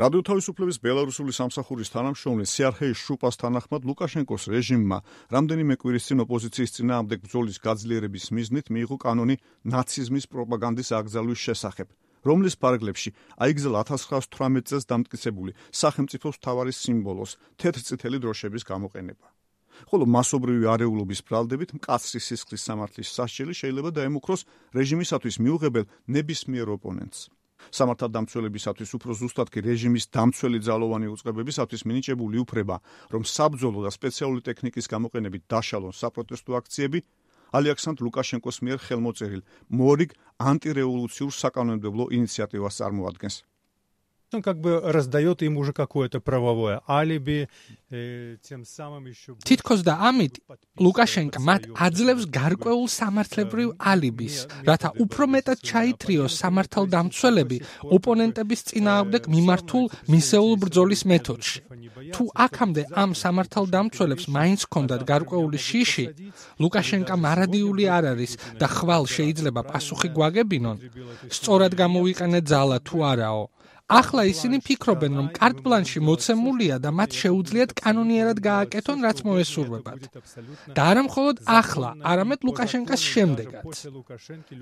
რადიო თავისუფლების ბელარუსული სამსახურის თანამშრომელი სიარხეი შუპას თანახმად ლუკაშენკოს რეჟიმმა რამდენიმე კვირის წინ ოპოზიციის წინააღმდეგ ბრძოლის გაძლიერების მიზნით მიიღო კანონი ნაციზმის პროპაგანდის აკრძალვის შესახებ, რომლის პარაგლებში აიგზალა 1918 წელს დამტკიცებული სახელმწიფოს მთავარი სიმბოლოს თეთრწითელი დროშების გამოყენება. ხოლო მასობრივი არეულობის ბრალდებით მკაცრი სისხლის სამართლის სასჯელი შეიძლება დაემუქროს რეჟიმისათვის მიუღებელ ნებისმიერ ოპონენტს. სამართალდამცველებისათვის უფრო ზუსტად კი რეჟიმის დამცველი ძალოვანი უწყებებისათვის მინიჭებული უფლება, რომ საბრძოლო და სპეციალური ტექნიკის გამოყენებით დაშალონ საპროტესტო აქციები, ალექსანდრ ლუკაშენკოს მიერ ხელმოწერილ მორიგ ანტირევოლუციურ საკანონმდებლო ინიციატივას წარმოადგენს. он как бы раздаёт им уже какое-то правовое алиби тем самым ещё თითქოს და ამით ლუკაშენკა მათ აძლევს გარკვეულ სამართლებრივ ალიბის რათა უფრო მეტად ჩაითრიოს სამართალდამცველები ოპონენტების წინააღმდეგ მიმართულ მისეულ ბრძოლის მეთოდში თუ აქამდე ამ სამართალდამცველებს მაინც ჰქონდათ გარკვეული შიში ლუკაშენკა მარადიული არ არის და ხვალ შეიძლება პასუხი გვაგებინონ სწორად გამოვიყენეთ ძალა თუ არაო ახლა ისინი ფიქრობენ, რომ კარტბლანში მოცემულია და მათ შეუძლიათ კანონიერად გააკეთონ, რაც მოესურვებათ. და არა მხოლოდ ახლა, არამედ ლუკაშენკას შემდეგაც.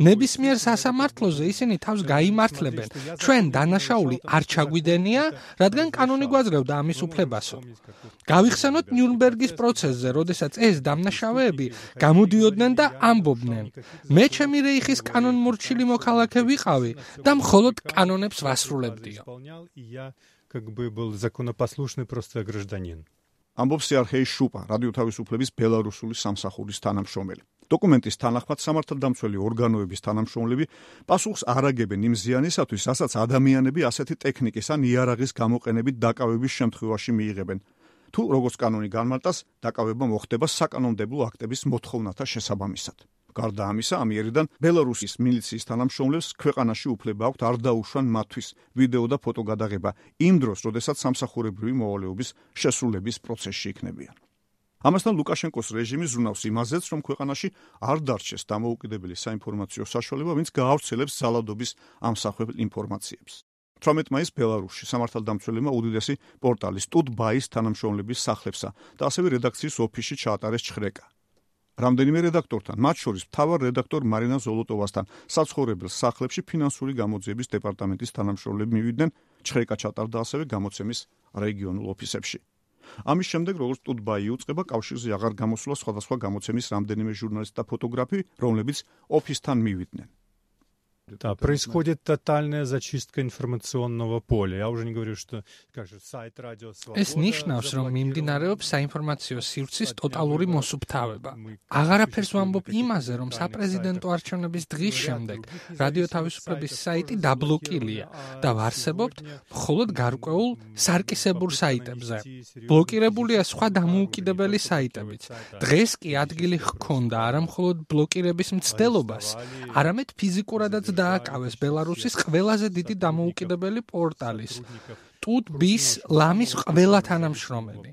ნებისმიერ სასამართლოზე ისინი თავს გაიმართლებენ. ჩვენ დანაშაული არ ჩაგვიდენია, რადგან კანონი გვაძლევდა ამის უფლებასო. გავიხსენოთ ნიურნბერგის პროცესზე, როდესაც ეს დამნაშავეები გამოდიოდნენ და ამბობდნენ: მე ჩემი რეიხის კანონმორჩილი მოქალაქე ვიყავი და მხოლოდ კანონებს ვასრულებდი. исполнял, и я как бы был законопослушный просто гражданин. ამბობს სიარხეი შუპა, რადიო თავისუფლების ბელარუსული სამსახურის თანამშრომელი. დოკუმენტის თანახმად სამართალდამცველი ორგანოების თანამშრომლები პასუხს არაგებენ იმ ზიანისათვის, რასაც ადამიანები ასეთი ტექნიკის ან იარაღის გამოყენებით დაკავების შემთხვევაში მიიღებენ. თუ როგორც კანონი განმარტავს, დაკავება მოხდება საკანონმდებლო აქტების მოთხოვნათა შესაბამისად. გარდა ამისა, ამიერიდან ბელარუსის მილიციის თანამშრომლებს ქვეყანაში უფლება აქვთ არ დაუშვან მათთვის ვიდეო და ფოტო გადაღება იმ დროს, როდესაც სამსახურებრივი მოვალეობის შესრულების პროცესში იქნებიან. ამასთან ლუკაშენკოს რეჟიმი ზრუნავს იმაზეც, რომ ქვეყანაში არ დარჩეს დამოუკიდებელი საინფორმაციო საშუალება, ვინც გაავრცელებს ზალადობის ამსახველ ინფორმაციებს. 18 მაისს ბელარუსში სამართალდამცველებმა უდიდესი პორტალის სტუდბაის თანამშრომლების სახლებსა და ასევე რედაქციის ოფისში ჩაატარეს ჩხრეკა. რამდენიმე რედაქტორთან, მათ შორის მთავარ რედაქტორ მარინა ზოლოტოვასთან, საცხოვრებელ სახლებში ფინანსური გამოძიების დეპარტამენტის თანამშრომლები მივიდნენ, ჩხერეკა ჩატარდა ასევე გამოცემის რეგიონულ ოფისებში. ამის შემდეგ, როგორც ტუტბაი უწება კავშირზე აღარ გამოსულა სხვადასხვა გამოცემის რამდენიმე ჟურნალისტი და ფოტოგრაფი, რომლებიც ოფისთან მივიდნენ. Да, происходит тотальная зачистка информационного поля. Я уже не говорю, что, скажем, сайт радио Свобода. ეს ნიშნავს, რომ მიმდინარეობს საინფორმაციო სივრცის ტოტალური მოსუფთავება. აღარაფერს ვამბობ იმაზე, რომ საპრეზიდენტო არჩევნების დღის შემდეგ რადიო თავისუფლების საიტი დაბლოკილია და ვარსებობთ მხოლოდ გარკვეულ სარკისებურ საიტებზე. ბლოკირებულია სხვა დამოუკიდებელი საიტებიც. დღეს კი ადგილი ჰქონდა არა მხოლოდ ბლოკირების მცდელობას, არამედ ფიზიკურადაც დააკავეს ბელარუსის ყველაზე დიდი დამოუკიდებელი პორტალის ტუტბის ლამის ყველა თანამშრომელი.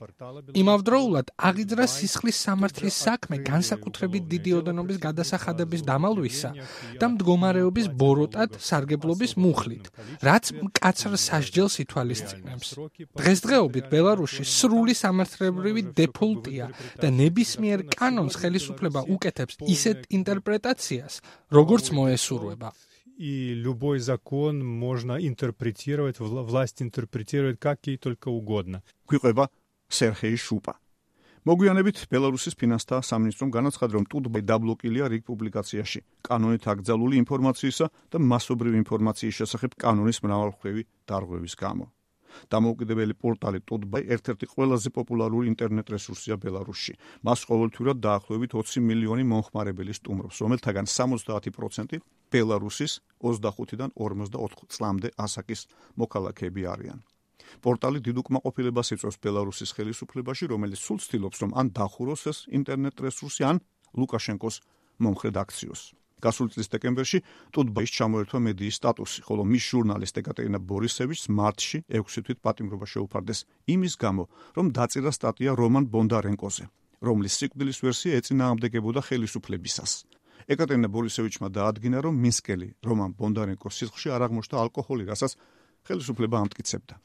იმავდროულად აღიძრა სისხლის სამართლის საქმე განსაკუთრებით დიდი ოდენობის გადასახადების დამალვისა და მდგომარეობის ბოროტად სარგებლობის მუხლით, რაც მკაცრ სასჯელს ითვალისწინებს. დღესდღეობით ბელარუსში სრული სამართლებრივი დეფოლტია და ნებისმიერ კანონს ხელისუფლება უკეთებს ისეთ ინტერპრეტაციას, როგორც მოესურვება. и любой закон можно интерпретировать, власть интерпретирует как ей только угодно. გვიყვება სერხეი შუპა. მოგვიანებით ბელარუსის ფინანსთა სამინისტრომ განაცხადა, რომ ტუტბაი დაბლოკილია რიგ პუბლიკაციაში, კანონით აკრძალული ინფორმაციისა და მასობრივი ინფორმაციის შესახებ კანონის მრავალხვევი დარღვევის გამო. დამოუკიდებელი პორტალი ტუტბაი ერთ-ერთი ყველაზე პოპულარული ინტერნეტ რესურსია ბელარუსში. მას ყოველთვიურად დაახლოებით 20 მილიონი მომხმარებელი სტუმრობს, რომელთაგან 70% ბელარუსის 25-დან 44 წლამდე ასაკის მოქალაქეები არიან. პორტალი დიდ უკმაყოფილებას იწვევს ბელარუსის ხელისუფლებაში, რომელიც სულ ცდილობს, რომ ან დახუროს ეს ინტერნეტ რესურსი, ან ლუკაშენკოს მომხრედ აქციოს. გასულ წლის დეკემბერში ტუტბაის ჩამოერთვა მედიის სტატუსი, ხოლო მის ჟურნალისტ ეკატერინა ბორისევიჩს მარტში 6 თვით პატიმრობა შეუფარდეს იმის გამო, რომ დაწერა სტატია რომან ბონდარენკოზე, რომლის სიკვდილის ვერსია ეწინააღმდეგებოდა ხელისუფლებისას. ეკატერინა ბორისევიჩმა დაადგინა, რომ მინსკელი რომან ბონდარენკოს სიცხში არ აღმოჩნდა ალკოჰოლი, რასაც ხელისუფლება ამტკიცებდა.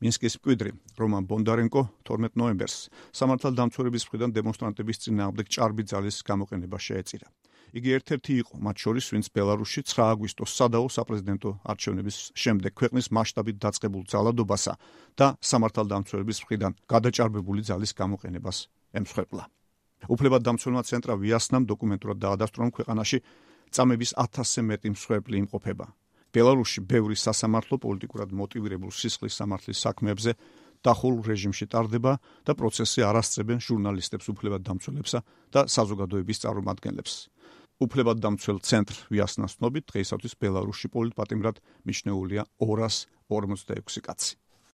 მინსკის მკვიდრი რომან ბონდარენკო 12 ნოემბერს სამართალდამცველების მხრიდან დემონსტრანტების წინააღმდეგ ჭარბი ძალის გამოყენება შეეწირა. იგი ერთ-ერთი იყო მათ შორის, ვინც ბელარუსში 9 აგვისტოს სადაო საპრეზიდენტო არჩევნების შემდეგ ქვეყნის მასშტაბით დაწყებულ ძალადობასა და სამართალდამცველების მხრიდან გადაჭარბებული ძალის გამოყენებას ემსხვერპლა. უფლებადდამცველმა ცენტრა ვიასნამ დოკუმენტურად დაადასტურა, რომ ქვეყანაში წამების 1000-ზე მეტი მსხვერპლი იმყოფება. ბელარუსში ბევრი სასამართლო პოლიტიკურად მოტივირებულ სისხლის სამართლის საქმეებზე დახურ რეჟიმში ტარდება და პროცესზე არასწრებენ ჟურნალისტებს უფლებადდამცველებსა და საზოგადოების წარმომადგენლებს. უფლებადდამცველ ცენტრ ვიასნას ცნობით დღეისათვის ბელარუსში პოლიტპატიმრად მიჩნეულია 246 კაცი.